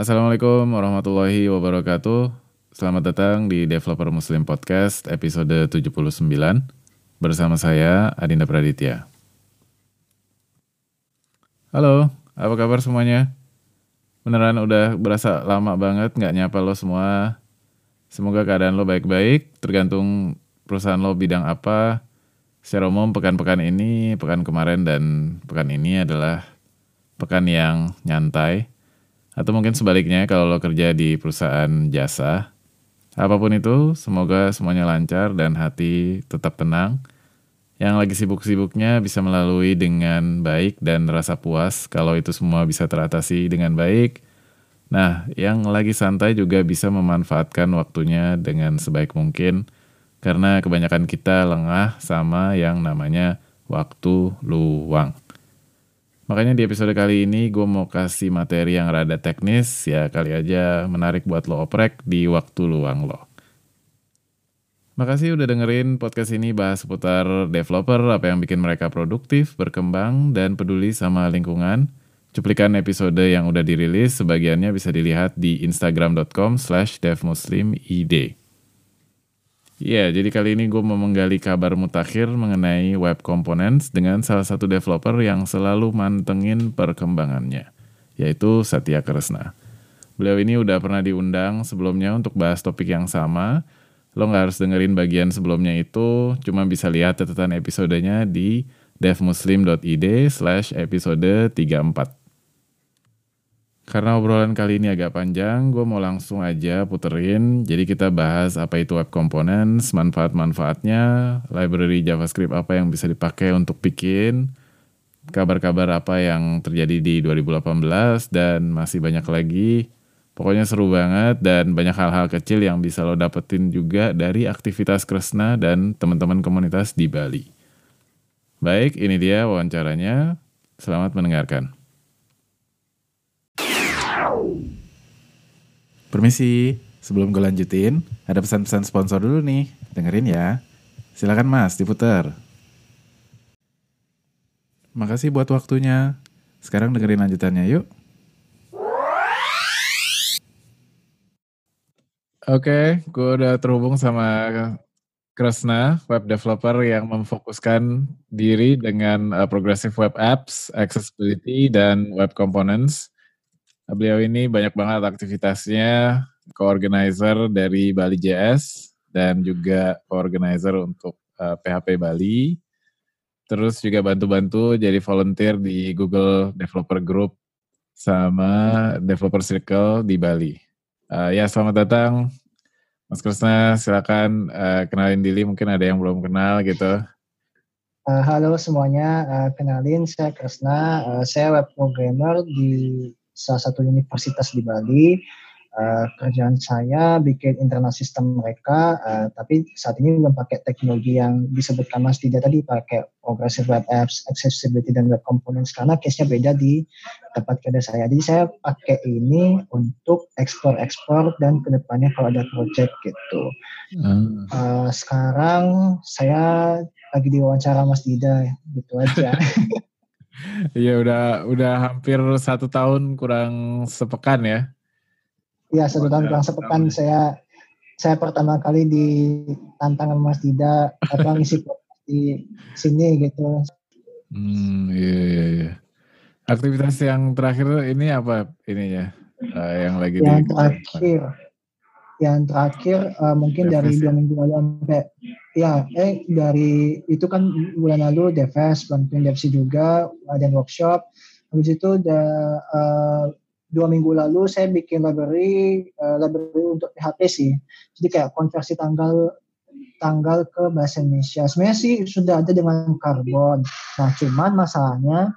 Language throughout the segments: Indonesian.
Assalamualaikum warahmatullahi wabarakatuh. Selamat datang di Developer Muslim Podcast episode 79 bersama saya Adinda Praditya. Halo, apa kabar semuanya? Beneran udah berasa lama banget nggak nyapa lo semua. Semoga keadaan lo baik-baik, tergantung perusahaan lo bidang apa. Secara umum pekan-pekan ini, pekan kemarin dan pekan ini adalah pekan yang nyantai atau mungkin sebaliknya kalau lo kerja di perusahaan jasa, apa pun itu semoga semuanya lancar dan hati tetap tenang. Yang lagi sibuk-sibuknya bisa melalui dengan baik dan rasa puas kalau itu semua bisa teratasi dengan baik. Nah, yang lagi santai juga bisa memanfaatkan waktunya dengan sebaik mungkin karena kebanyakan kita lengah sama yang namanya waktu luang. Makanya di episode kali ini gue mau kasih materi yang rada teknis, ya kali aja menarik buat lo oprek di waktu luang lo. Makasih udah dengerin podcast ini bahas seputar developer, apa yang bikin mereka produktif, berkembang, dan peduli sama lingkungan. Cuplikan episode yang udah dirilis, sebagiannya bisa dilihat di instagram.com slash devmuslimid. Iya, jadi kali ini gue mau menggali kabar mutakhir mengenai web components dengan salah satu developer yang selalu mantengin perkembangannya, yaitu Satya Kresna. Beliau ini udah pernah diundang sebelumnya untuk bahas topik yang sama. Lo nggak harus dengerin bagian sebelumnya itu, cuma bisa lihat catatan episodenya di devmuslim.id slash episode 34. Karena obrolan kali ini agak panjang, gue mau langsung aja puterin. Jadi kita bahas apa itu web components, manfaat-manfaatnya, library JavaScript apa yang bisa dipakai untuk bikin, kabar-kabar apa yang terjadi di 2018, dan masih banyak lagi. Pokoknya seru banget dan banyak hal-hal kecil yang bisa lo dapetin juga dari aktivitas Kresna dan teman-teman komunitas di Bali. Baik, ini dia wawancaranya. Selamat mendengarkan. Permisi, sebelum gue lanjutin, ada pesan-pesan sponsor dulu nih. Dengerin ya. Silakan mas, diputar. Makasih buat waktunya. Sekarang dengerin lanjutannya yuk. Oke, gue udah terhubung sama Kresna, web developer yang memfokuskan diri dengan uh, progressive web apps, accessibility, dan web components. Beliau ini banyak banget aktivitasnya, co-organizer dari Bali JS dan juga co-organizer untuk uh, eh, PHP Bali. Terus juga bantu-bantu jadi volunteer di Google Developer Group sama Developer Circle di Bali. Uh, ya, selamat datang Mas Krisna, silakan uh, kenalin diri, mungkin ada yang belum kenal gitu. Uh, halo semuanya, uh, kenalin saya Krisna, uh, saya web programmer di salah satu universitas di Bali. Uh, kerjaan saya bikin internal sistem mereka, uh, tapi saat ini belum pakai teknologi yang disebutkan Mas Dida tadi, pakai progressive web apps, accessibility dan web components karena case-nya beda di tempat kerja saya. Jadi saya pakai ini untuk ekspor-ekspor dan ke depannya kalau ada project gitu. Hmm. Uh, sekarang saya lagi diwawancara Mas Dida, gitu aja. Iya udah udah hampir satu tahun kurang sepekan ya. Iya satu tahun kurang sepekan saya saya pertama kali di tantangan Mas Dida apa ngisi di sini gitu. Hmm iya iya iya. Aktivitas yang terakhir ini apa ininya uh, yang lagi yang di terakhir yang terakhir uh, mungkin dari dua minggu lalu sampai ya eh dari itu kan bulan lalu Deves bantuin Devsi juga ada workshop habis itu uh, dua minggu lalu saya bikin library uh, library untuk PHP sih jadi kayak konversi tanggal tanggal ke bahasa Indonesia sebenarnya sih sudah ada dengan karbon nah cuman masalahnya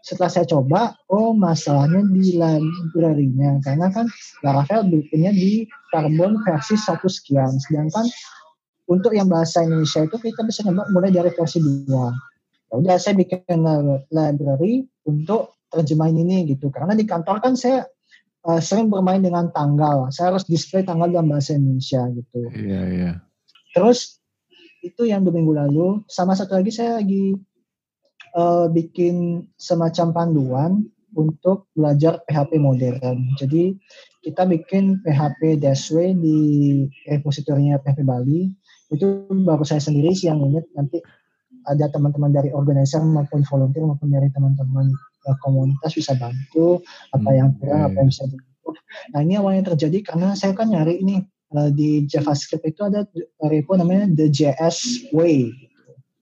setelah saya coba, oh masalahnya di library-nya. Karena kan Laravel bikinnya di Carbon versi satu sekian. Sedangkan untuk yang bahasa Indonesia itu kita bisa nyoba mulai dari versi 2. Ya udah saya bikin library untuk terjemahin ini gitu. Karena di kantor kan saya uh, sering bermain dengan tanggal. Saya harus display tanggal dalam bahasa Indonesia gitu. Iya, yeah, iya. Yeah. Terus itu yang dua minggu lalu. Sama satu lagi saya lagi uh, bikin semacam panduan untuk belajar PHP modern. Jadi kita bikin PHP Dashway di repositorinya PHP Bali. Itu baru saya sendiri sih yang ingat nanti ada teman-teman dari organizer maupun volunteer maupun dari teman-teman uh, komunitas bisa bantu apa hmm, yang kurang, apa yang bisa dibantu. Nah ini awalnya terjadi karena saya kan nyari ini uh, di JavaScript itu ada repo namanya the JS Way.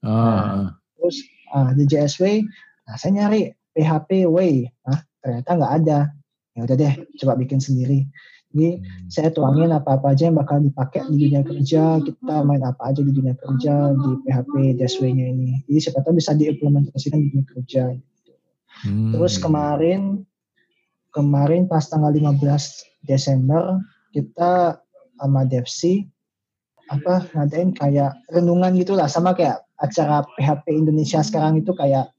Ah. Nah, terus uh, the JS Way, nah saya nyari PHP Way, nah ternyata nggak ada. Ya udah deh, coba bikin sendiri. Jadi saya tuangin apa-apa aja yang bakal dipakai di dunia kerja, kita main apa aja di dunia kerja di PHP Dashway-nya ini. Jadi siapa tahu bisa diimplementasikan di dunia kerja. Gitu. Hmm. Terus kemarin kemarin pas tanggal 15 Desember kita sama Devsi apa ngadain kayak renungan gitulah sama kayak acara PHP Indonesia sekarang itu kayak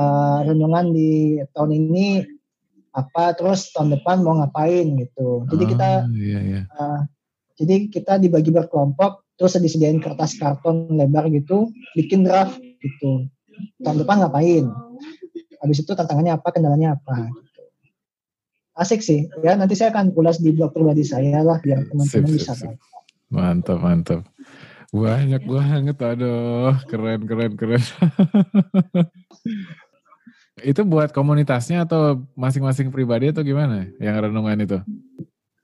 uh, renungan di tahun ini apa terus tahun depan mau ngapain gitu. Jadi oh, kita iya, iya. Uh, jadi kita dibagi berkelompok terus disediain kertas karton lebar gitu, bikin draft gitu. Tahun depan ngapain? Habis itu tantangannya apa, kendalanya apa gitu. Asik sih. Ya nanti saya akan ulas di blog pribadi saya lah biar teman-teman bisa sip. Mantap, mantap. Banyak banget, aduh, keren, keren, keren. Itu buat komunitasnya atau masing-masing pribadi atau gimana yang renungan itu?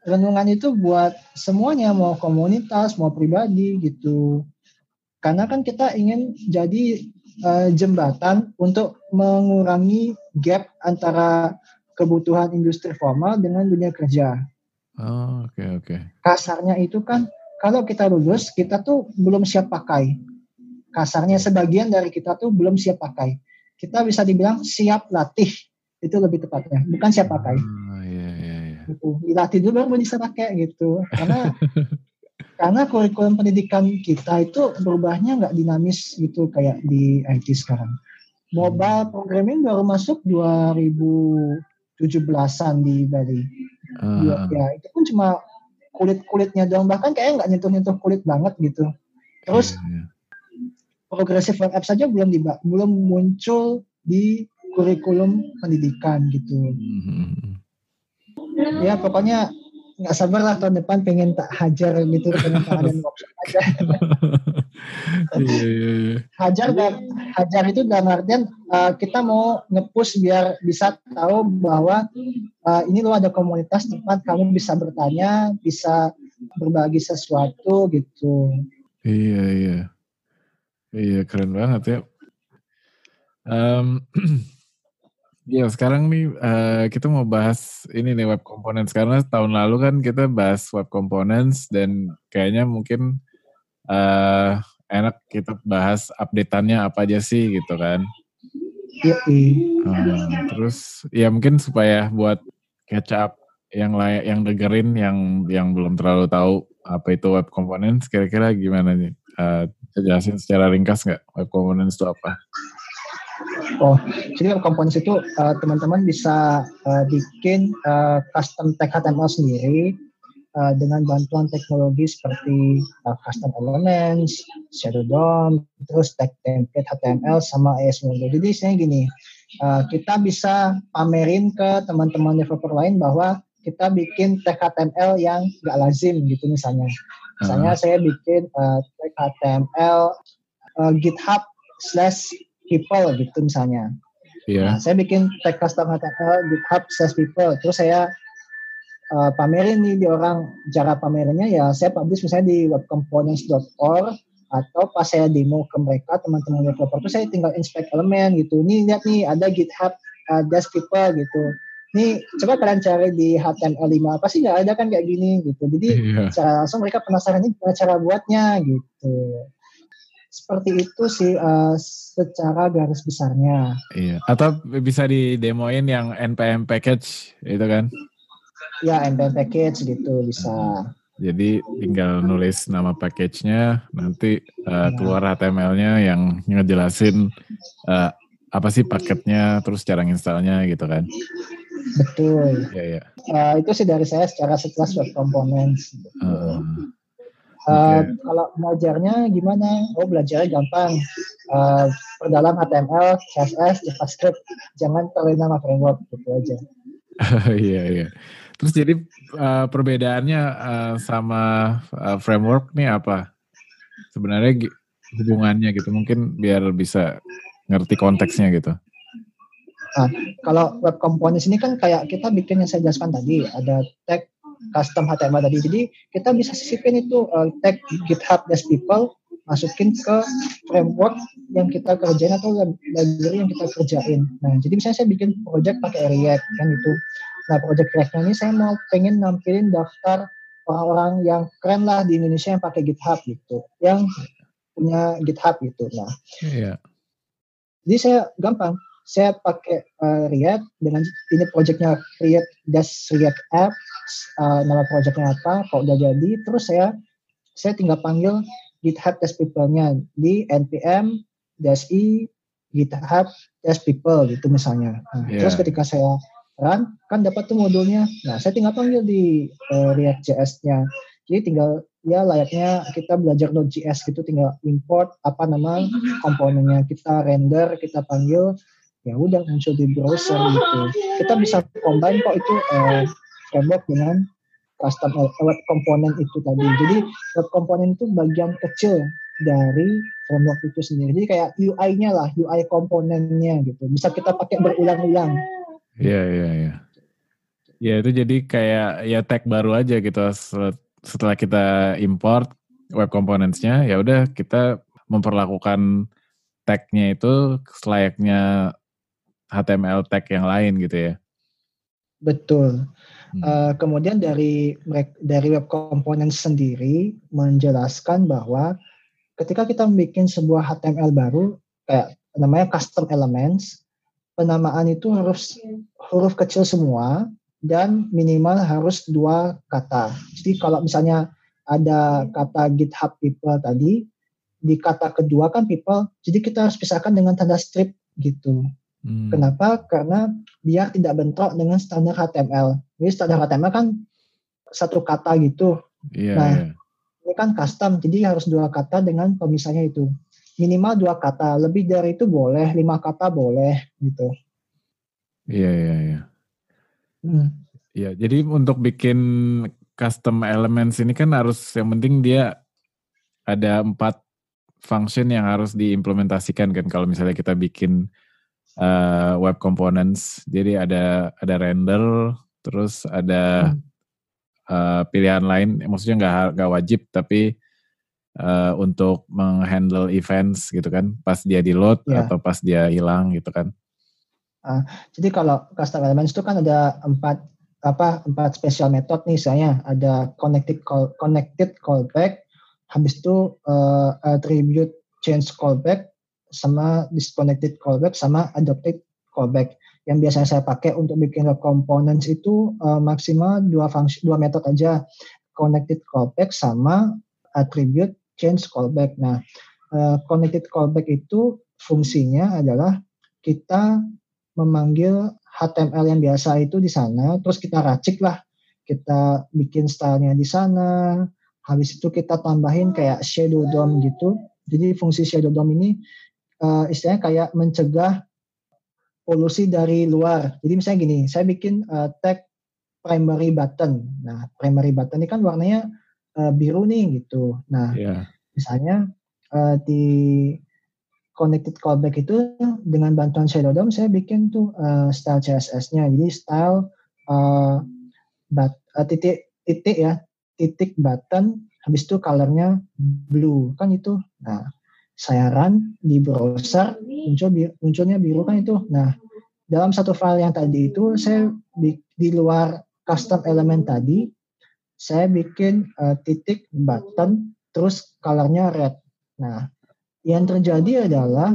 Renungan itu buat semuanya, mau komunitas, mau pribadi gitu. Karena kan kita ingin jadi uh, jembatan untuk mengurangi gap antara kebutuhan industri formal dengan dunia kerja. Oh, oke okay, oke. Okay. Kasarnya itu kan kalau kita lulus, kita tuh belum siap pakai. Kasarnya sebagian dari kita tuh belum siap pakai kita bisa dibilang siap latih. Itu lebih tepatnya. Bukan siap pakai. Oh, iya, iya, iya. gitu. Dilatih dulu baru bisa pakai gitu. Karena karena kurikulum pendidikan kita itu berubahnya nggak dinamis gitu kayak di IT sekarang. Mobile programming baru masuk 2017an di Bali. Uh. ya, ya itu pun cuma kulit kulitnya doang. Bahkan kayak nggak nyentuh nyentuh kulit banget gitu. Terus yeah, yeah progresif web app saja belum diba belum muncul di kurikulum pendidikan gitu. Mm-hmm. Ya pokoknya nggak sabar lah tahun depan pengen tak hajar gitu pengen tak ada workshop aja. Iya, iya, iya. hajar dan hajar itu dalam artian uh, kita mau ngepush biar bisa tahu bahwa uh, ini lo ada komunitas tempat kamu bisa bertanya, bisa berbagi sesuatu gitu. Iya iya. Iya keren banget ya. Um, ya sekarang nih uh, kita mau bahas ini nih web components karena tahun lalu kan kita bahas web components dan kayaknya mungkin uh, enak kita bahas updateannya apa aja sih gitu kan. Iya. Uh, terus ya mungkin supaya buat catch up yang layak yang dengerin yang yang belum terlalu tahu apa itu web components kira-kira gimana nih? Uh, jelasin secara ringkas nggak web components itu apa? Oh, jadi web components itu uh, teman-teman bisa uh, bikin uh, custom tag HTML sendiri uh, dengan bantuan teknologi seperti uh, custom elements, shadow DOM, terus tag template HTML sama AS Window. Jadi saya gini, uh, kita bisa pamerin ke teman-teman developer lain bahwa kita bikin tag HTML yang nggak lazim gitu misalnya. Misalnya uh. saya bikin uh, tag HTML uh, GitHub slash people gitu misalnya. Yeah. Nah, saya bikin tag custom HTML GitHub slash people. Terus saya uh, pamerin nih di orang cara pamerannya ya saya publish misalnya di webcomponents.org atau pas saya demo ke mereka teman-teman developer itu saya tinggal inspect elemen gitu. Nih lihat nih ada GitHub uh, dash people gitu nih coba kalian cari di HTML5 pasti nggak ada kan kayak gini gitu. Jadi iya. secara langsung mereka penasaran ini gimana cara buatnya gitu. Seperti itu sih uh, secara garis besarnya. Iya. Atau bisa di demoin yang npm package itu kan? Ya npm package gitu bisa. Jadi tinggal nulis nama package-nya nanti uh, ya. keluar HTML-nya yang ngejelasin uh, apa sih paketnya terus cara installnya gitu kan Betul. Ya, ya. Uh, itu sih dari saya secara sekilas web components. Uh, uh, Kalau belajarnya gimana? Oh belajarnya gampang. Uh, perdalam HTML, CSS, JavaScript. Jangan terlalu nama framework gitu aja. Iya iya. Terus jadi uh, perbedaannya uh, sama uh, framework nih apa? Sebenarnya hubungannya gitu mungkin biar bisa ngerti konteksnya gitu. Nah, kalau web components ini kan kayak kita bikin yang saya jelaskan tadi, ada tag custom HTML tadi. Jadi kita bisa sisipin itu uh, tag GitHub Dash People masukin ke framework yang kita kerjain atau library yang kita kerjain. Nah, jadi misalnya saya bikin project pakai React kan itu. Nah, project React ini saya mau pengen nampilin daftar orang-orang yang keren lah di Indonesia yang pakai GitHub gitu, yang punya GitHub gitu. Nah, yeah. jadi saya gampang, saya pakai uh, React dengan ini projectnya React Dash React App, uh, nama projectnya apa, kok udah jadi, terus saya saya tinggal panggil GitHub Dash People-nya di npm dash i GitHub Dash People gitu misalnya. Nah, yeah. Terus ketika saya run, kan dapat tuh modulnya. Nah, saya tinggal panggil di uh, React JS-nya. Jadi tinggal ya layaknya kita belajar Node.js gitu tinggal import apa nama komponennya kita render kita panggil ya udah muncul di browser gitu. Kita bisa combine kok itu uh, framework dengan custom web component itu tadi. Jadi web component itu bagian kecil dari framework itu sendiri. Jadi kayak UI-nya lah UI komponennya gitu. Bisa kita pakai berulang-ulang. iya. Iya iya ya itu jadi kayak ya tag baru aja gitu. Setelah kita import web components-nya ya udah kita memperlakukan tag-nya itu selayaknya HTML tag yang lain gitu ya. Betul. Hmm. Uh, kemudian dari dari web component sendiri menjelaskan bahwa ketika kita membuat sebuah HTML baru kayak namanya custom elements, penamaan itu harus huruf kecil semua dan minimal harus dua kata. Jadi kalau misalnya ada kata GitHub people tadi, di kata kedua kan people, jadi kita harus pisahkan dengan tanda strip gitu. Hmm. Kenapa? Karena dia tidak bentrok dengan standar HTML. Ini standar HTML kan satu kata gitu. Yeah, nah, yeah. ini kan custom, jadi harus dua kata dengan pemisahnya itu. Minimal dua kata, lebih dari itu boleh, lima kata boleh gitu. Iya, iya, iya. Hmm. Iya, jadi untuk bikin custom elements ini kan harus yang penting dia ada empat function yang harus diimplementasikan kan kalau misalnya kita bikin uh, web components. Jadi ada ada render, terus ada hmm. uh, pilihan lain. Maksudnya nggak nggak wajib, tapi uh, untuk menghandle events gitu kan, pas dia di load yeah. atau pas dia hilang gitu kan. Uh, jadi kalau custom elements itu kan ada empat apa empat special method nih saya ada connected call connected callback habis itu uh, attribute change callback sama disconnected callback sama adopted callback. Yang biasanya saya pakai untuk bikin web components itu uh, maksimal dua fungsi dua metode aja, connected callback sama attribute change callback. Nah, uh, connected callback itu fungsinya adalah kita memanggil HTML yang biasa itu di sana, terus kita racik lah, kita bikin stylenya di sana, habis itu kita tambahin kayak shadow DOM gitu. Jadi fungsi shadow DOM ini uh, istilahnya kayak mencegah polusi dari luar. Jadi misalnya gini, saya bikin uh, tag primary button. Nah, primary button ini kan warnanya uh, biru nih gitu. Nah, yeah. misalnya uh, di connected callback itu dengan bantuan Shadow DOM saya bikin tuh uh, style CSS-nya. Jadi style uh, but, uh, titik titik ya, titik button habis itu colornya blue kan itu. Nah, saya run di browser muncul munculnya biru kan itu. Nah, dalam satu file yang tadi itu saya di luar custom element tadi saya bikin uh, titik button terus colornya red. Nah, yang terjadi adalah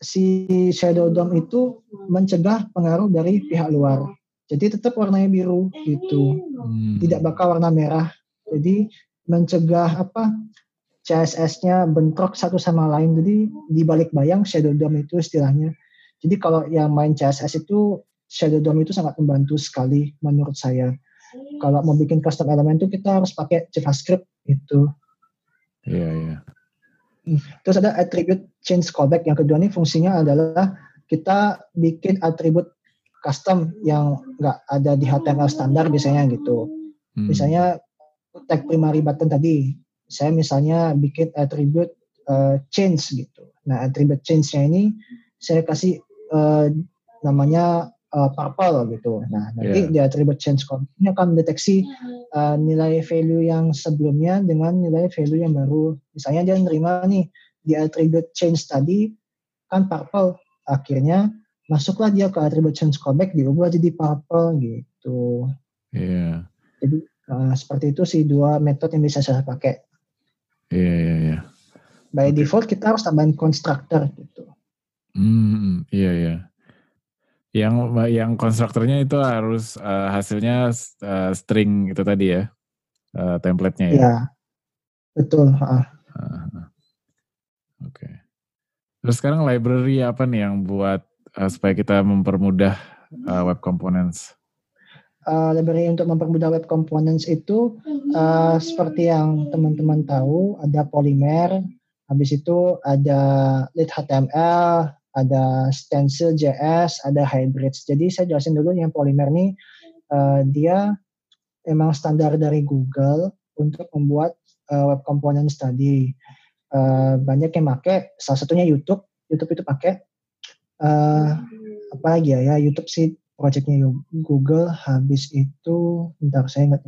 si shadow DOM itu mencegah pengaruh dari pihak luar. Jadi tetap warnanya biru gitu. Hmm. Tidak bakal warna merah. Jadi mencegah apa CSS-nya bentrok satu sama lain. Jadi di balik bayang Shadow DOM itu istilahnya. Jadi kalau yang main CSS itu Shadow DOM itu sangat membantu sekali menurut saya. Kalau mau bikin custom elemen itu kita harus pakai JavaScript itu. Iya, iya. Hmm, terus ada attribute change callback. Yang kedua ini fungsinya adalah kita bikin atribut custom yang nggak ada di HTML standar biasanya gitu. Hmm. Misalnya tag primary button tadi, saya misalnya bikin attribute uh, change gitu. Nah, attribute change-nya ini saya kasih uh, namanya uh, purple gitu. Nah, nanti yeah. di attribute change ini akan mendeteksi uh, nilai value yang sebelumnya dengan nilai value yang baru. Misalnya dia nerima nih di attribute change tadi kan purple, akhirnya masuklah dia ke attribute change callback diubah jadi purple gitu. Iya. Yeah. Jadi uh, seperti itu sih dua metode yang bisa saya pakai. Iya iya iya. By okay. default kita harus tambahin constructor gitu. Hmm, iya iya. Yang yang konstruktornya itu harus uh, hasilnya uh, string itu tadi ya, uh, templatenya ya. Iya, betul. Uh. Uh, Oke. Okay. Terus sekarang library apa nih yang buat uh, supaya kita mempermudah uh, web components? Uh, library untuk mempermudah web components itu uh, seperti yang teman-teman tahu ada Polymer, habis itu ada lit HTML, ada stencil JS, ada hybrids. Jadi saya jelasin dulu yang Polymer ini uh, dia emang standar dari Google untuk membuat uh, web components tadi. Uh, banyak yang pakai, salah satunya YouTube. YouTube itu pakai uh, apa lagi ya, ya YouTube sih projectnya Google habis itu bentar saya ingat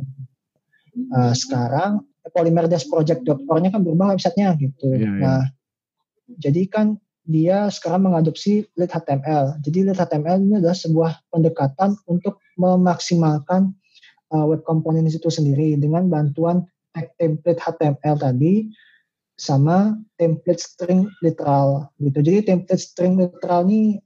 uh, sekarang polymer-project.org-nya kan berubah websitenya gitu yeah, yeah. nah jadi kan dia sekarang mengadopsi Lit HTML jadi Lit HTML ini adalah sebuah pendekatan untuk memaksimalkan uh, web component itu sendiri dengan bantuan tag template HTML tadi sama template string literal gitu. Jadi template string literal ini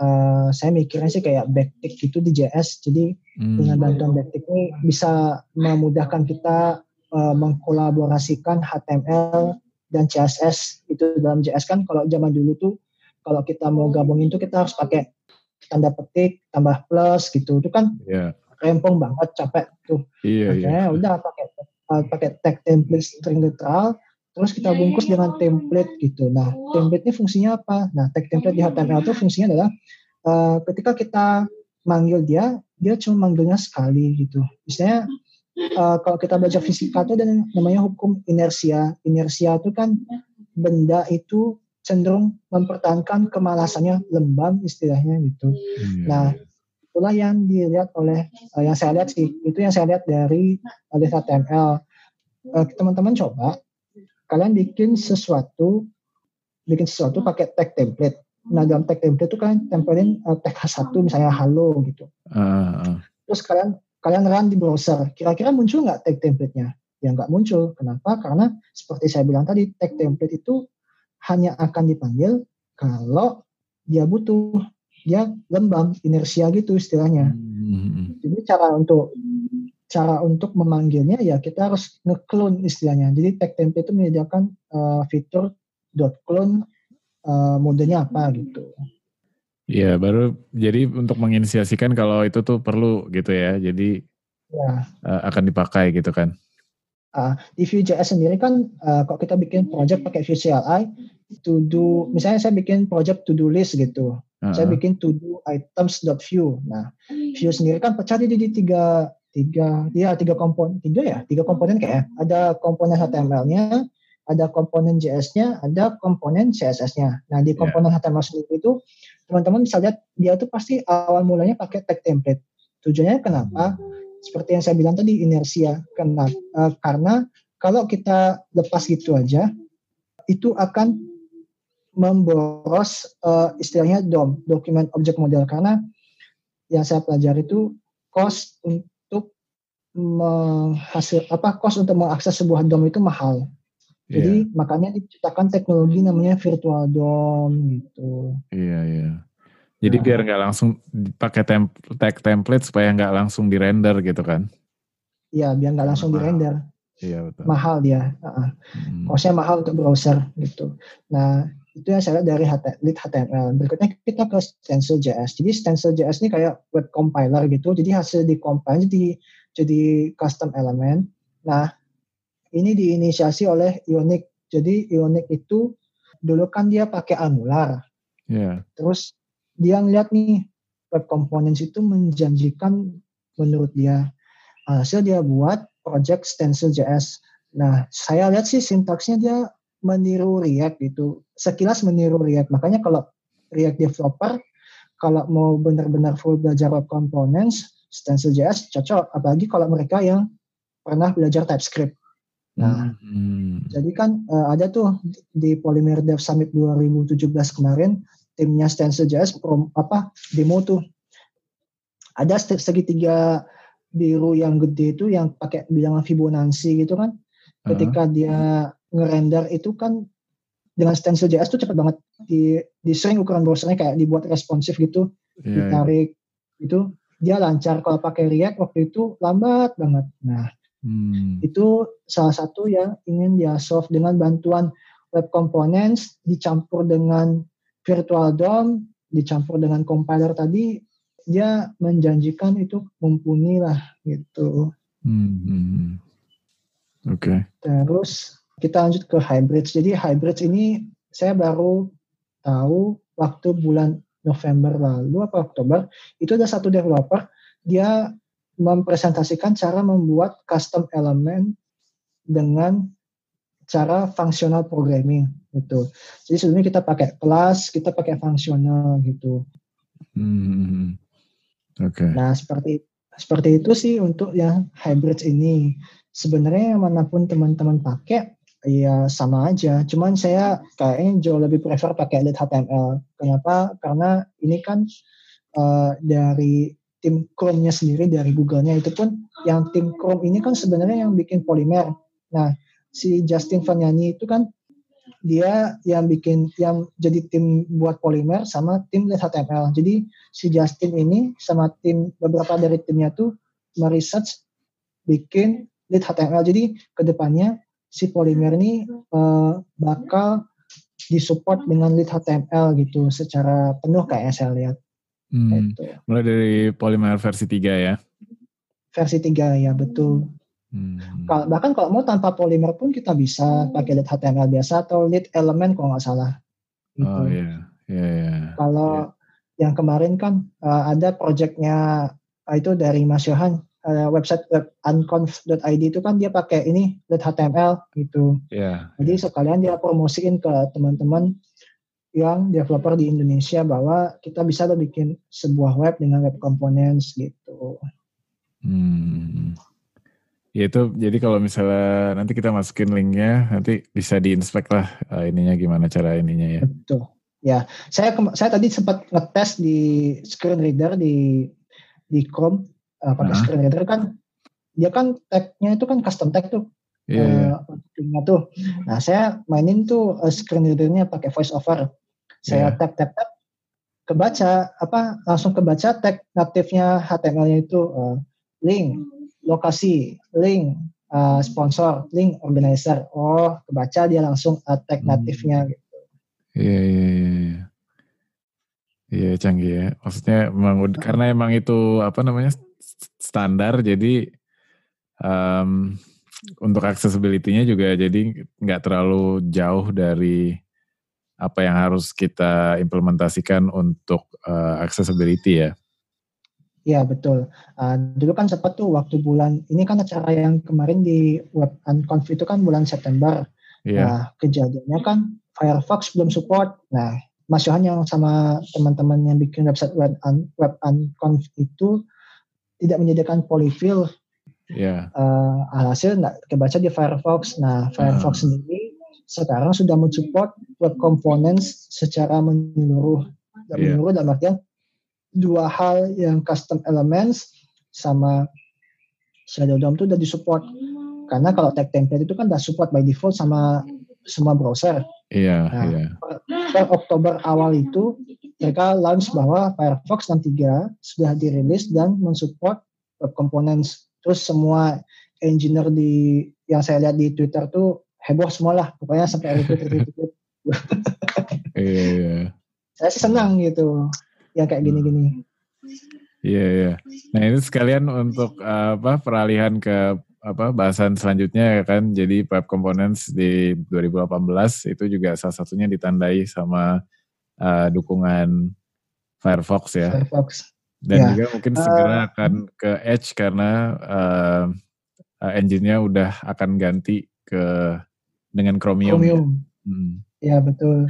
uh, saya mikirnya sih kayak backtick gitu di JS. Jadi hmm. dengan bantuan backtick ini bisa memudahkan kita uh, mengkolaborasikan HTML dan CSS itu dalam JS kan kalau zaman dulu tuh kalau kita mau gabungin tuh kita harus pakai tanda petik tambah plus gitu itu kan yeah. rempong banget capek tuh yeah, yeah. udah pakai uh, pakai tag template string literal terus kita bungkus dengan template gitu. Nah, template ini fungsinya apa? Nah, tag template di HTML itu fungsinya adalah uh, ketika kita manggil dia, dia cuma manggilnya sekali gitu. Misalnya uh, kalau kita baca fisika itu dan namanya hukum inersia. Inersia itu kan benda itu cenderung mempertahankan kemalasannya lembab istilahnya gitu. Hmm. Nah, itulah yang dilihat oleh uh, yang saya lihat sih, itu yang saya lihat dari oleh HTML. Uh, teman-teman coba kalian bikin sesuatu bikin sesuatu pakai tag template. Nah dalam tag template itu kan tempelin uh, tag H1 misalnya halo gitu. Uh, uh. Terus kalian kalian run di browser, kira-kira muncul nggak tag template-nya? Ya nggak muncul. Kenapa? Karena seperti saya bilang tadi, tag template itu hanya akan dipanggil kalau dia butuh, dia lembam, inersia gitu istilahnya. Hmm. Jadi cara untuk cara untuk memanggilnya ya kita harus nge-clone istilahnya. Jadi tag template itu menyediakan uh, fitur .clone uh, modenya apa gitu. Iya, baru jadi untuk menginisiasikan kalau itu tuh perlu gitu ya. Jadi ya. Uh, akan dipakai gitu kan. Uh, di Vue.js sendiri kan uh, kalau kita bikin project pakai Vue CLI to do misalnya saya bikin project to do list gitu. Uh -huh. Saya bikin to do items.view. Nah, Vue sendiri kan pecah di, di tiga tiga ya tiga komponen tiga ya? Tiga komponen kayak ada komponen HTML-nya ada komponen JS-nya ada komponen CSS-nya nah di ya. komponen yeah. HTML sendiri itu teman-teman bisa lihat dia tuh pasti awal mulanya pakai tag template. Tujuannya kenapa? Seperti yang saya bilang tadi inersia. Kenapa uh, karena kalau kita lepas gitu aja itu akan memboros uh, istilahnya DOM, Document Object Model. Karena yang saya pelajari itu cost menghasil apa cost untuk mengakses sebuah DOM itu mahal. Jadi yeah. makanya diciptakan teknologi namanya virtual DOM gitu. Iya yeah, iya. Yeah. Jadi nah. biar nggak langsung pakai tem tag template supaya nggak langsung di render gitu kan? Iya biar nggak langsung di render. Iya betul. Mahal dia. Uh, hmm. Costnya mahal untuk browser gitu. Nah itu yang saya lihat dari HTML. Berikutnya kita ke Stencil.js. Jadi Stencil.js ini kayak web compiler gitu. Jadi hasil di compile jadi jadi custom element. Nah, ini diinisiasi oleh Ionic Jadi Ionic itu dulu kan dia pakai Angular. Yeah. Terus dia ngeliat nih web components itu menjanjikan menurut dia. Hasil dia buat project Stencil.js. Nah, saya lihat sih sintaksnya dia meniru React gitu. Sekilas meniru React. Makanya kalau React developer kalau mau benar-benar full belajar web components, Stencil.js cocok. Apalagi kalau mereka yang pernah belajar TypeScript. Nah, hmm. jadi kan uh, ada tuh di Polymer Dev Summit 2017 kemarin timnya Stencil.js prom, apa demo tuh ada segitiga biru yang gede itu yang pakai bilangan Fibonacci gitu kan. Ketika uh -huh. dia ngerender itu kan dengan stencil.js tuh cepat banget di di ukuran browsernya kayak dibuat responsif gitu yeah, iya. ditarik itu dia lancar kalau pakai React waktu itu lambat banget nah hmm. itu salah satu yang ingin dia solve dengan bantuan web components dicampur dengan virtual DOM dicampur dengan compiler tadi dia menjanjikan itu mumpuni lah gitu hmm. hmm, hmm. oke okay. terus kita lanjut ke hybrid. Jadi hybrid ini saya baru tahu waktu bulan November lalu apa Oktober itu ada satu developer dia mempresentasikan cara membuat custom element dengan cara fungsional programming gitu. Jadi sebelumnya kita pakai kelas, kita pakai fungsional gitu. Hmm. Oke. Okay. Nah seperti seperti itu sih untuk yang hybrid ini. Sebenarnya mana pun teman-teman pakai Iya sama aja, cuman saya kayaknya jauh lebih prefer pakai Lit HTML. Kenapa? Karena ini kan uh, dari tim Chrome-nya sendiri dari Google-nya itu pun yang tim Chrome ini kan sebenarnya yang bikin Polymer. Nah, si Justin Vanyani itu kan dia yang bikin yang jadi tim buat Polymer sama tim Lit HTML. Jadi si Justin ini sama tim beberapa dari timnya tuh meresearch bikin Lit HTML. Jadi ke depannya si Polymer ini uh, bakal disupport dengan lead HTML gitu secara penuh kayak saya lihat. Hmm. Gitu. Mulai dari Polymer versi 3 ya? Versi 3 ya betul. Hmm. Kalo, bahkan kalau mau tanpa Polymer pun kita bisa pakai lead HTML biasa atau lead element kalau nggak salah. Gitu. Oh iya, yeah. yeah, yeah. Kalau yeah. yang kemarin kan uh, ada projectnya uh, itu dari Mas Yohan uh, website web unconf.id itu kan dia pakai ini HTML gitu. Yeah. Jadi sekalian dia promosiin ke teman-teman yang developer di Indonesia bahwa kita bisa lo bikin sebuah web dengan web components gitu. Hmm. Ya itu jadi kalau misalnya nanti kita masukin linknya nanti bisa diinspek lah uh, ininya gimana cara ininya ya. Betul. Ya, saya saya tadi sempat ngetes di screen reader di di Chrome uh, pakai uh. screen reader kan dia kan tagnya itu kan custom tag tuh. Yeah, uh, tuh. Nah saya mainin tuh uh, screen readernya pakai voice over. Saya yeah. tap tap tap kebaca apa langsung kebaca tag natifnya HTML-nya itu uh, link lokasi link uh, sponsor link organizer. Oh kebaca dia langsung uh, tag hmm. natifnya gitu. Iya iya iya iya. Canggih ya. Maksudnya emang karena emang itu apa namanya standar jadi um, untuk accessibility-nya juga jadi nggak terlalu jauh dari apa yang harus kita implementasikan untuk uh, accessibility ya. Iya betul. Uh, dulu kan sempat tuh waktu bulan ini kan acara yang kemarin di Web Unconf itu kan bulan September. Yeah. Nah kejadiannya kan Firefox belum support. Nah Mas Yohan yang sama teman-teman yang bikin website Web, Un, Web Unconf itu tidak menyediakan polyfill. Yeah. Uh, alhasil nggak kebaca di Firefox. Nah, Firefox uh. sendiri sekarang sudah mensupport web components secara menyeluruh. Dan yeah. menyeluruh dalam artian dua hal yang custom elements sama shadow DOM itu udah disupport. Karena kalau tag template itu kan udah support by default sama semua browser. Iya, nah, iya. Per Oktober awal itu mereka launch bahwa Firefox 63 sudah dirilis dan mensupport web components. Terus semua engineer di yang saya lihat di Twitter tuh heboh semua lah. Pokoknya sampai retweet retweet. Iya, iya. Saya sih senang gitu yang kayak gini-gini. Iya, iya. Nah ini sekalian untuk apa peralihan ke apa bahasan selanjutnya ya kan. Jadi web components di 2018 itu juga salah satunya ditandai sama uh, dukungan Firefox ya. Firefox. Dan ya. juga mungkin segera uh, akan ke Edge karena uh, uh, engine-nya udah akan ganti ke dengan Chromium. Chromium. Ya, hmm. ya betul.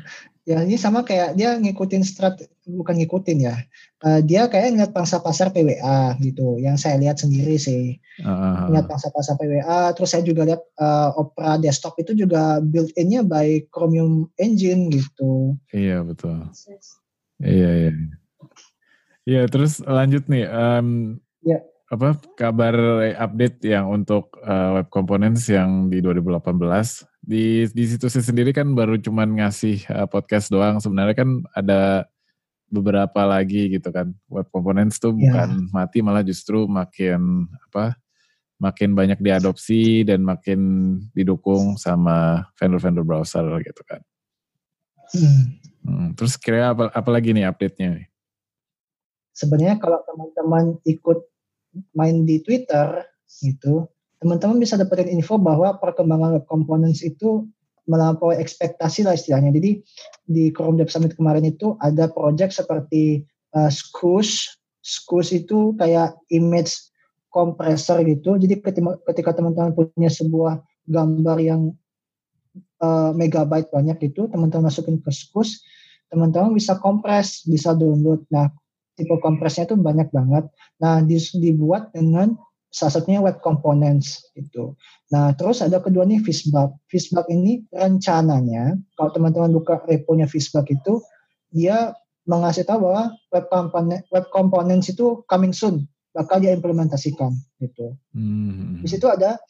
Ya ini sama kayak dia ngikutin strat bukan ngikutin ya. Uh, dia kayak ngeliat pangsa pasar PWA gitu. Yang saya lihat sendiri sih. Uh. Ngeliat pangsa pasar PWA. Terus saya juga lihat uh, Opera desktop itu juga built-innya by Chromium Engine gitu. Iya betul. Iya iya. Iya terus lanjut nih. Um, ya. Apa kabar update yang untuk uh, web components yang di 2018 di di situsnya sendiri kan baru cuman ngasih uh, podcast doang. Sebenarnya kan ada beberapa lagi gitu kan. Web components tuh yeah. bukan mati malah justru makin apa? makin banyak diadopsi dan makin didukung sama vendor-vendor browser gitu kan. Hmm. Hmm, terus kira apa, apa lagi nih update-nya? Sebenarnya kalau teman-teman ikut main di Twitter gitu, teman-teman bisa dapetin info bahwa perkembangan web components itu melampaui ekspektasi lah istilahnya. Jadi di Chrome Dev Summit kemarin itu ada project seperti uh, Scoosh. Scoosh itu kayak image compressor gitu. Jadi ketika teman-teman punya sebuah gambar yang uh, megabyte banyak itu, teman-teman masukin ke Scoosh, teman-teman bisa kompres, bisa download. Nah, tipe kompresnya itu banyak banget. Nah, dibuat dengan salah satunya web components itu. Nah, terus ada kedua nih Fishbug. Fishbug ini rencananya kalau teman-teman buka reponya Fishbug itu dia mengasih tahu bahwa web component web components itu coming soon bakal dia implementasikan gitu. Hmm. Di situ ada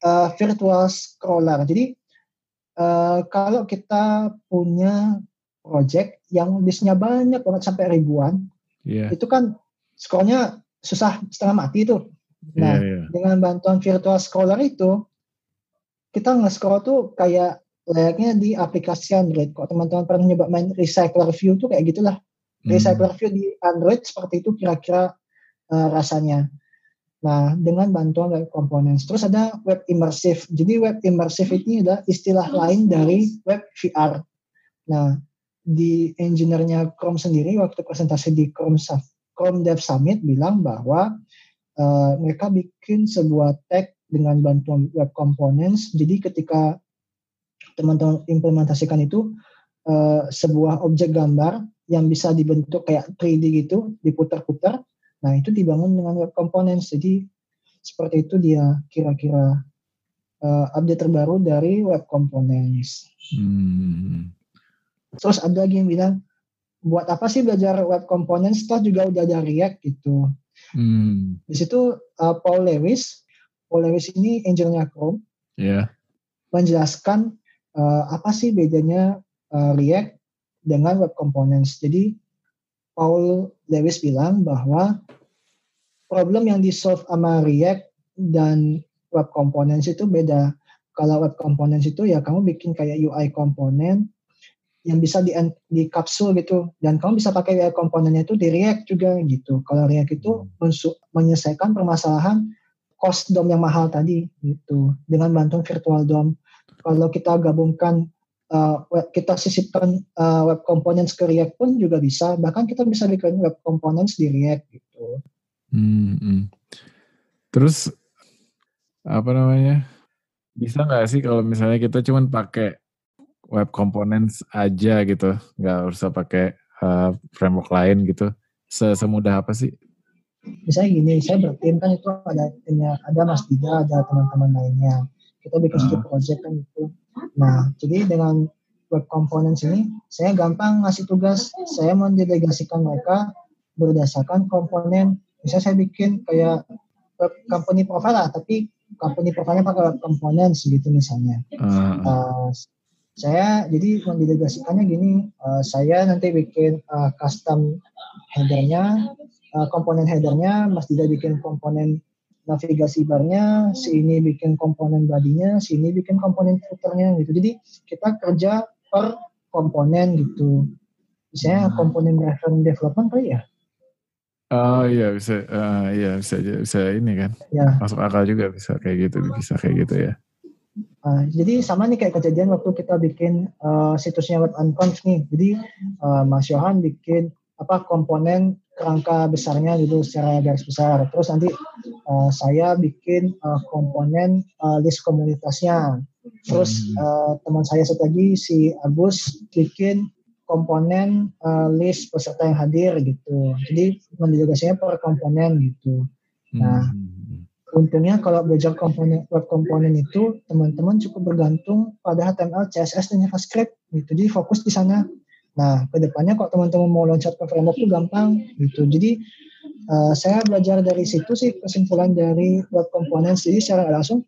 uh, virtual scroller. Jadi uh, kalau kita punya project yang listnya banyak banget sampai ribuan, yeah. itu kan scrollnya susah setengah mati tuh Nah, yeah, yeah. dengan bantuan virtual scroller itu, kita nge-scroll tuh kayak layaknya di aplikasi Android. Kok teman-teman pernah nyoba main Recycler View tuh kayak gitulah. Hmm. Recycler View di Android seperti itu kira-kira uh, rasanya. Nah, dengan bantuan web components. Terus ada web immersive. Jadi web immersive ini adalah istilah lain dari web VR. Nah, di engineer-nya Chrome sendiri waktu presentasi di Chrome, Chrome Dev Summit bilang bahwa uh, mereka bikin sebuah tag dengan bantuan web components. Jadi ketika teman-teman implementasikan itu uh, sebuah objek gambar yang bisa dibentuk kayak 3D gitu, diputar-putar. Nah itu dibangun dengan web components. Jadi seperti itu dia kira-kira uh, update terbaru dari web components. Hmm. Terus ada lagi yang bilang, buat apa sih belajar web components? Toh juga udah ada React gitu. Hmm. Di situ uh, Paul Lewis, Paul Lewis ini angelnya Chrome, yeah. menjelaskan uh, apa sih bedanya uh, React dengan Web Components. Jadi Paul Lewis bilang bahwa problem yang di solve sama React dan Web Components itu beda. Kalau Web Components itu ya kamu bikin kayak UI komponen yang bisa di, di kapsul gitu dan kamu bisa pakai React komponennya itu di React juga gitu. Kalau React itu hmm. menyelesaikan permasalahan cost DOM yang mahal tadi gitu dengan bantuan virtual DOM. Kalau kita gabungkan uh, kita sisipkan uh, web components ke React pun juga bisa. Bahkan kita bisa bikin web components di React gitu. Hmm, hmm. Terus apa namanya? Bisa nggak sih kalau misalnya kita cuma pakai web components aja gitu, nggak usah pakai uh, framework lain gitu. Semudah apa sih? Misalnya gini, saya bertim kan itu ada timnya, ada Mas Dida, ada teman-teman lainnya. Kita bikin uh. satu project kan itu. Nah, jadi dengan web components ini, saya gampang ngasih tugas, saya mendelegasikan mereka berdasarkan komponen. Misalnya saya bikin kayak web company profile lah, tapi company profile-nya pakai web components gitu misalnya. Uh. Uh, saya jadi mendelegasikannya gini uh, saya nanti bikin uh, custom headernya uh, komponen headernya Mas Dida bikin komponen navigasi barnya si ini bikin komponen badinya si ini bikin komponen footernya gitu jadi kita kerja per komponen gitu misalnya hmm. komponen reference development kali ya Oh iya bisa, uh, iya bisa bisa ini kan, ya. masuk akal juga bisa kayak gitu, bisa kayak gitu ya. Uh, jadi sama nih kayak kejadian waktu kita bikin uh, situsnya web unconf nih. Jadi uh, Mas Yohan bikin apa komponen kerangka besarnya gitu secara garis besar. Terus nanti uh, saya bikin uh, komponen uh, list komunitasnya. Terus uh, teman saya satu lagi si Agus bikin komponen uh, list peserta yang hadir gitu. Jadi mendelegasinya per komponen gitu. Nah, hmm. Untungnya kalau belajar komponen web komponen itu teman-teman cukup bergantung pada HTML, CSS dan JavaScript gitu. Jadi fokus di sana. Nah, ke depannya kok teman-teman mau loncat ke framework itu gampang gitu. Jadi uh, saya belajar dari situ sih kesimpulan dari web komponen. Jadi secara langsung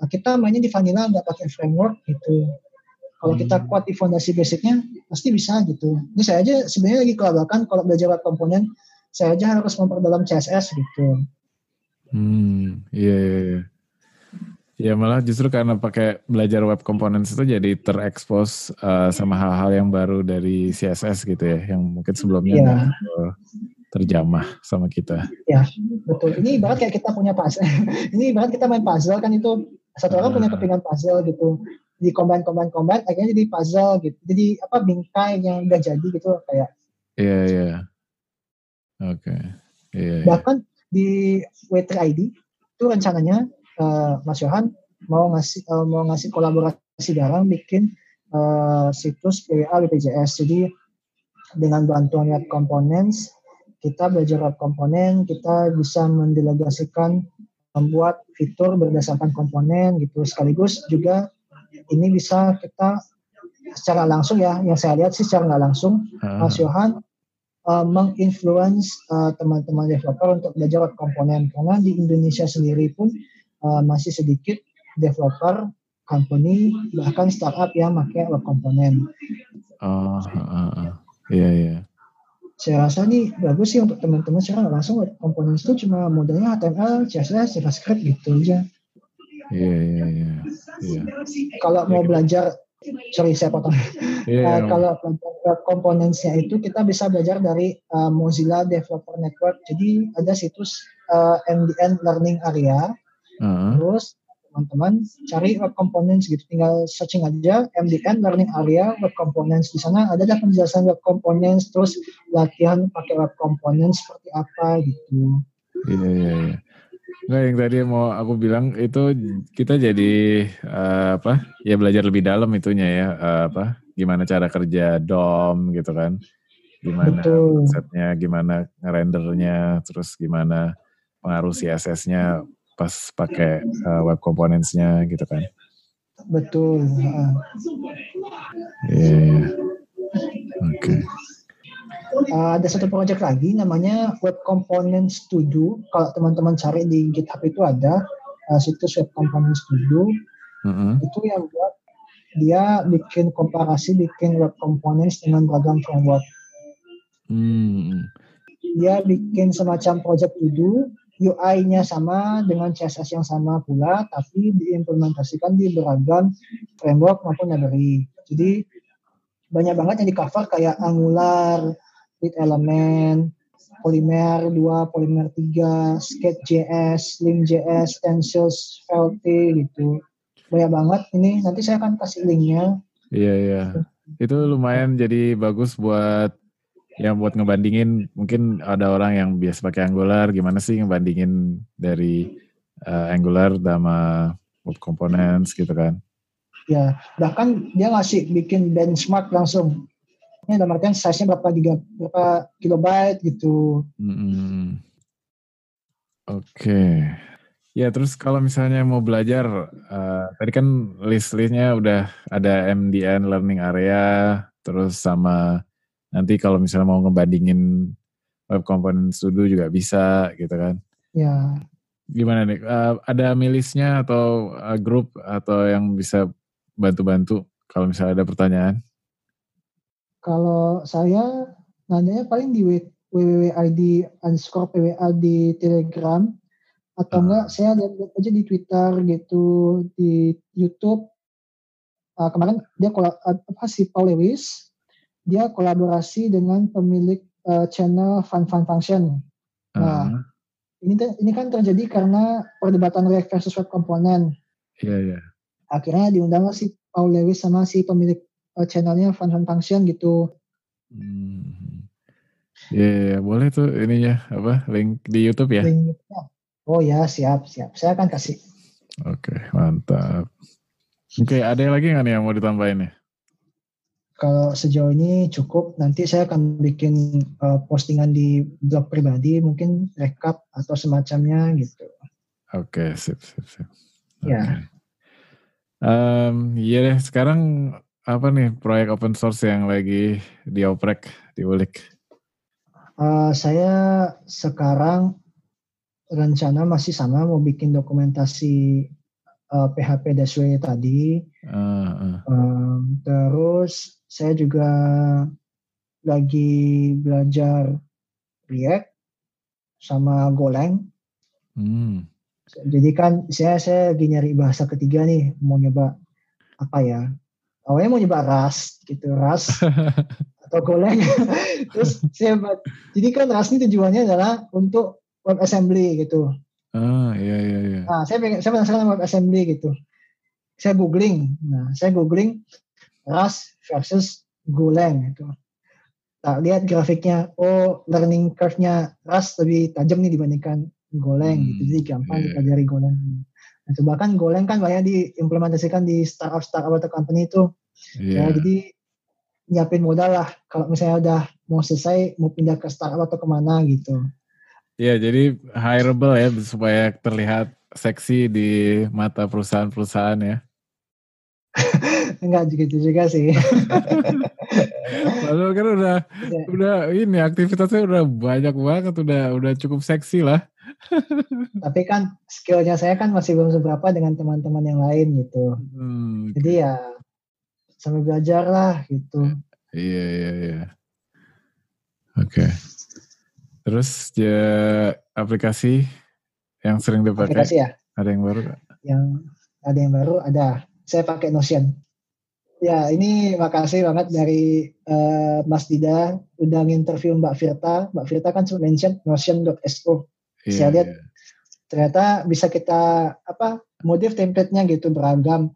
uh, kita mainnya di vanilla nggak pakai framework gitu. Kalau kita hmm. kuat di fondasi basicnya, pasti bisa gitu. Ini saya aja sebenarnya lagi kelabakan kalau belajar web komponen, saya aja harus memperdalam CSS gitu. Hmm, iya, iya, iya. Ya malah justru karena pakai belajar web components itu jadi terekspos uh, sama hal-hal yang baru dari CSS gitu ya, yang mungkin sebelumnya ya. terjamah sama kita. Ya betul. Ini ibarat kayak kita punya puzzle. ini ibarat kita main puzzle kan itu satu orang punya ah. kepingan puzzle gitu di combine combine combine akhirnya jadi puzzle gitu jadi apa bingkai yang udah jadi gitu kayak iya yeah, iya yeah. oke okay. yeah, yeah. bahkan di W3 ID itu rencananya uh, Mas Yohan mau ngasih uh, mau ngasih kolaborasi bareng bikin uh, situs PWA BPJS jadi dengan bantuan web components kita belajar web komponen kita bisa mendelegasikan membuat fitur berdasarkan komponen gitu. Sekaligus juga ini bisa kita secara langsung ya, yang saya lihat sih secara nggak langsung, uh. Mas Yohan uh, menginfluence uh, teman-teman developer untuk belajar web komponen karena di Indonesia sendiri pun uh, masih sedikit developer company bahkan startup yang pakai web komponen. Oh, uh, uh, iya iya. Saya rasa ini bagus sih untuk teman-teman secara langsung web komponen itu cuma modalnya HTML, CSS, JavaScript gitu aja. Iya iya iya. iya. Kalau mau belajar, sorry saya potong. Yeah, uh, kalau belajar komponennya itu kita bisa belajar dari uh, Mozilla Developer Network. Jadi ada situs uh, MDN Learning Area. Uh-huh. Terus teman-teman cari web components gitu tinggal searching aja MDN Learning Area web components di sana ada penjelasan web components terus latihan pakai web components seperti apa gitu. Iya iya iya. Nggak yang tadi mau aku bilang itu kita jadi uh, apa ya belajar lebih dalam itunya ya uh, apa gimana cara kerja DOM gitu kan gimana Betul. konsepnya gimana rendernya terus gimana pengaruh CSS-nya pas pakai uh, web components-nya gitu kan betul iya yeah. Oke okay. Uh, ada satu project lagi namanya Web Component Studio. Kalau teman-teman cari di GitHub itu ada uh, situs Web Component Studio. Mm-hmm. Itu yang buat dia bikin komparasi, bikin web components dengan beragam framework. Mm. Dia bikin semacam project to UI-nya sama dengan CSS yang sama pula, tapi diimplementasikan di beragam framework maupun library. Jadi banyak banget yang di cover kayak Angular, Lead Element, Polymer 2, Polymer 3, Sketch.js, Slim.js, Stencils, VLT gitu. Banyak banget ini. Nanti saya akan kasih linknya. Iya, iya. Itu lumayan jadi bagus buat yang buat ngebandingin mungkin ada orang yang biasa pakai Angular gimana sih ngebandingin dari uh, Angular sama web components gitu kan ya bahkan dia ngasih bikin benchmark langsung ini dalam artian size-nya berapa giga, berapa kilobyte gitu. Hmm. Oke. Okay. Ya terus kalau misalnya mau belajar, uh, tadi kan list-listnya udah ada MDN Learning Area, terus sama nanti kalau misalnya mau ngebandingin web component studio juga bisa gitu kan. Ya. Gimana nih, uh, ada milisnya atau uh, grup atau yang bisa bantu-bantu kalau misalnya ada pertanyaan? Kalau saya nanya paling di www.id underscore PWA di Telegram atau hmm. enggak saya lihat aja di Twitter gitu di YouTube uh, kemarin dia kolab, apa si Paul Lewis dia kolaborasi dengan pemilik uh, channel Fun Fun Function Nah, uh. ini ini kan terjadi karena perdebatan React versus web komponen. Iya, yeah, iya. Yeah. Akhirnya diundang si Paul Lewis sama si pemilik uh, channelnya Fun Fun Function gitu. Hmm. Iya, yeah, yeah, boleh tuh ininya apa link di YouTube ya? Link, oh ya siap siap. Saya akan kasih. Oke okay, mantap. Oke okay, ada lagi nggak nih yang mau ditambahin ya? Kalau sejauh ini cukup. Nanti saya akan bikin uh, postingan di blog pribadi, mungkin rekap atau semacamnya gitu. Oke, okay, sip, sip, sip. Okay. Ya. Um, iya deh, sekarang apa nih proyek open source yang lagi dioprek, diulik? Uh, saya sekarang rencana masih sama mau bikin dokumentasi uh, PHP Dasway tadi. Uh, uh. Um, terus saya juga lagi belajar React sama Golang. Hmm. Jadi kan saya saya lagi nyari bahasa ketiga nih, mau nyoba apa ya? Awalnya mau nyoba Rust gitu, Rust atau Golang. Terus saya jadi kan Rust ini tujuannya adalah untuk web assembly gitu. Ah, iya iya iya. Nah, saya pengen, saya penasaran web assembly gitu. Saya googling. Nah, saya googling Rust versus Golang gitu. Tak lihat grafiknya, oh learning curve-nya Rust lebih tajam nih dibandingkan Golang hmm, gitu. Jadi gampang yeah. dipelajari Golang. Nah, bahkan Golang kan banyak diimplementasikan di startup startup atau company itu. Yeah. Ya, jadi nyiapin modal lah kalau misalnya udah mau selesai mau pindah ke startup atau ke mana gitu. Iya, jadi hireable ya supaya terlihat seksi di mata perusahaan-perusahaan ya. Enggak gitu juga sih. Lalu kan udah ya. udah ini aktivitasnya udah banyak banget, udah udah cukup seksi lah. Tapi kan skillnya saya kan masih belum seberapa dengan teman-teman yang lain gitu. Hmm, Jadi ya sambil belajar lah gitu. Iya iya iya. Oke. Okay. Terus ya aplikasi yang sering dipakai? Aplikasi ya. Ada yang baru? Yang ada yang baru ada. Saya pakai Notion. Ya, ini makasih banget dari uh, Mas Dida udah nginterview Mbak Firta. Mbak Firta kan mention notion.so. Yeah, Saya lihat yeah. ternyata bisa kita apa modif template-nya gitu beragam.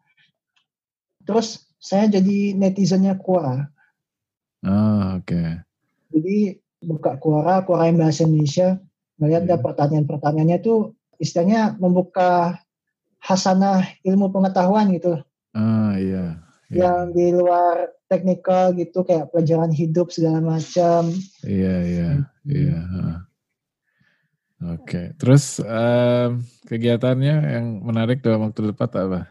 Terus saya jadi netizennya Quora. Oh, oke. Okay. Jadi buka Quora, Quora yang bahasa Indonesia, melihat yeah. pertanyaan-pertanyaannya itu istilahnya membuka hasanah ilmu pengetahuan gitu. Ah, iya yang di luar teknikal gitu kayak pelajaran hidup segala macam. Iya iya iya. Oke, okay. terus um, kegiatannya yang menarik dalam waktu dekat apa?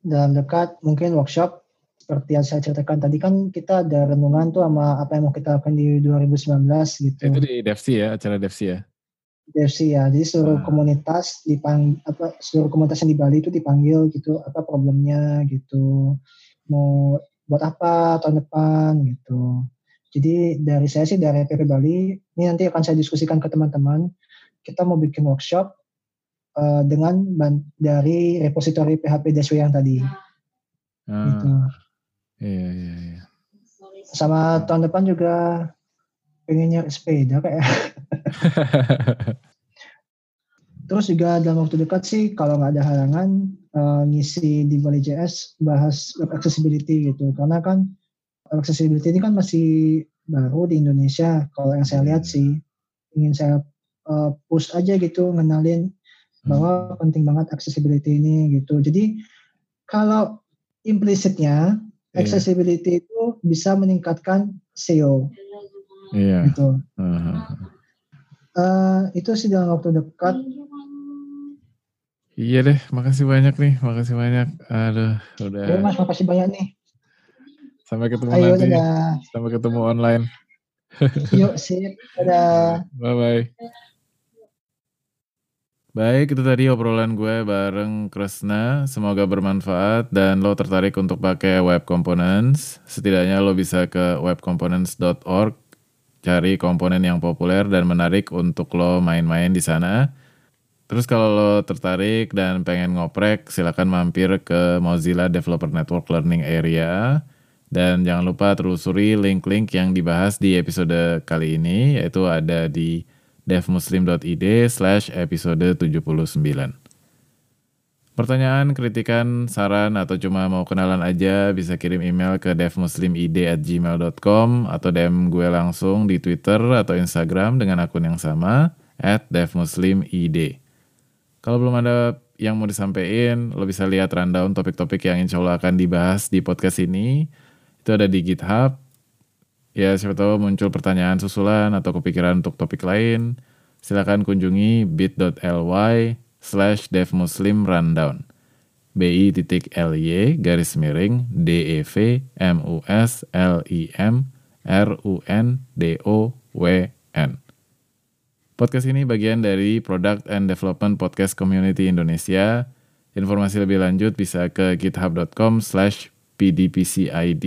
Dalam dekat mungkin workshop seperti yang saya ceritakan tadi kan kita ada renungan tuh sama apa yang mau kita lakukan di 2019 gitu. Itu di DFC ya, acara DFC ya? DFC ya. Jadi seluruh ah. komunitas dipang apa seluruh komunitas yang di Bali itu dipanggil gitu apa problemnya gitu. Mau buat apa tahun depan gitu. Jadi dari saya sih dari PP Bali ini nanti akan saya diskusikan ke teman-teman. Kita mau bikin workshop uh, dengan dari repositori PHP Deswe yang tadi. Ah. Gitu. Iya iya iya. Sama tahun depan juga pengen nyari sepeda kayak. Terus juga dalam waktu dekat sih kalau nggak ada halangan uh, ngisi di Bali JS bahas web accessibility gitu karena kan accessibility ini kan masih baru di Indonesia kalau yang saya lihat sih ingin saya uh, push aja gitu ngenalin bahwa hmm. penting banget accessibility ini gitu. Jadi kalau implicitnya yeah. accessibility itu bisa meningkatkan SEO. Iya. Gitu. Uh-huh. Uh, itu sih dalam waktu dekat. Iya deh, makasih banyak nih, makasih banyak. Aduh, udah. Ya, mas, makasih banyak nih. Sampai ketemu Ayo, nanti. Dadah. Sampai ketemu online. Yuk, sip. Dadah. Bye-bye. Baik, itu tadi obrolan gue bareng Kresna. Semoga bermanfaat dan lo tertarik untuk pakai Web Components. Setidaknya lo bisa ke webcomponents.org cari komponen yang populer dan menarik untuk lo main-main di sana. Terus kalau lo tertarik dan pengen ngoprek, silakan mampir ke Mozilla Developer Network Learning Area. Dan jangan lupa telusuri link-link yang dibahas di episode kali ini, yaitu ada di devmuslim.id slash episode 79. Pertanyaan, kritikan, saran, atau cuma mau kenalan aja bisa kirim email ke devmuslimid at gmail.com atau DM gue langsung di Twitter atau Instagram dengan akun yang sama at devmuslimid. Kalau belum ada yang mau disampaikan, lo bisa lihat rundown topik-topik yang insya Allah akan dibahas di podcast ini. Itu ada di GitHub. Ya siapa tahu muncul pertanyaan susulan atau kepikiran untuk topik lain. Silakan kunjungi bit.ly slash devmuslim rundown bi titik ly garis miring dev mus lim run n Podcast ini bagian dari Product and Development Podcast Community Indonesia. Informasi lebih lanjut bisa ke github.com slash pdpcid.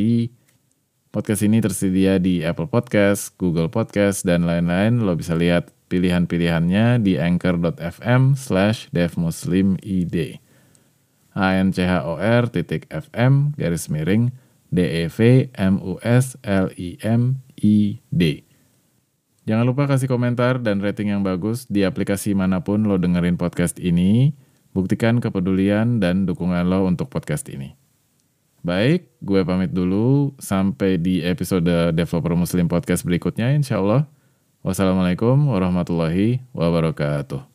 Podcast ini tersedia di Apple Podcast, Google Podcast, dan lain-lain. Lo bisa lihat pilihan-pilihannya di anchor.fm slash devmuslimid. anchor titik fm garis miring dev mus lim id. Jangan lupa kasih komentar dan rating yang bagus di aplikasi mana pun lo dengerin podcast ini. Buktikan kepedulian dan dukungan lo untuk podcast ini. Baik, gue pamit dulu. Sampai di episode Developer Muslim Podcast berikutnya insya Allah. Wassalamualaikum warahmatullahi wabarakatuh.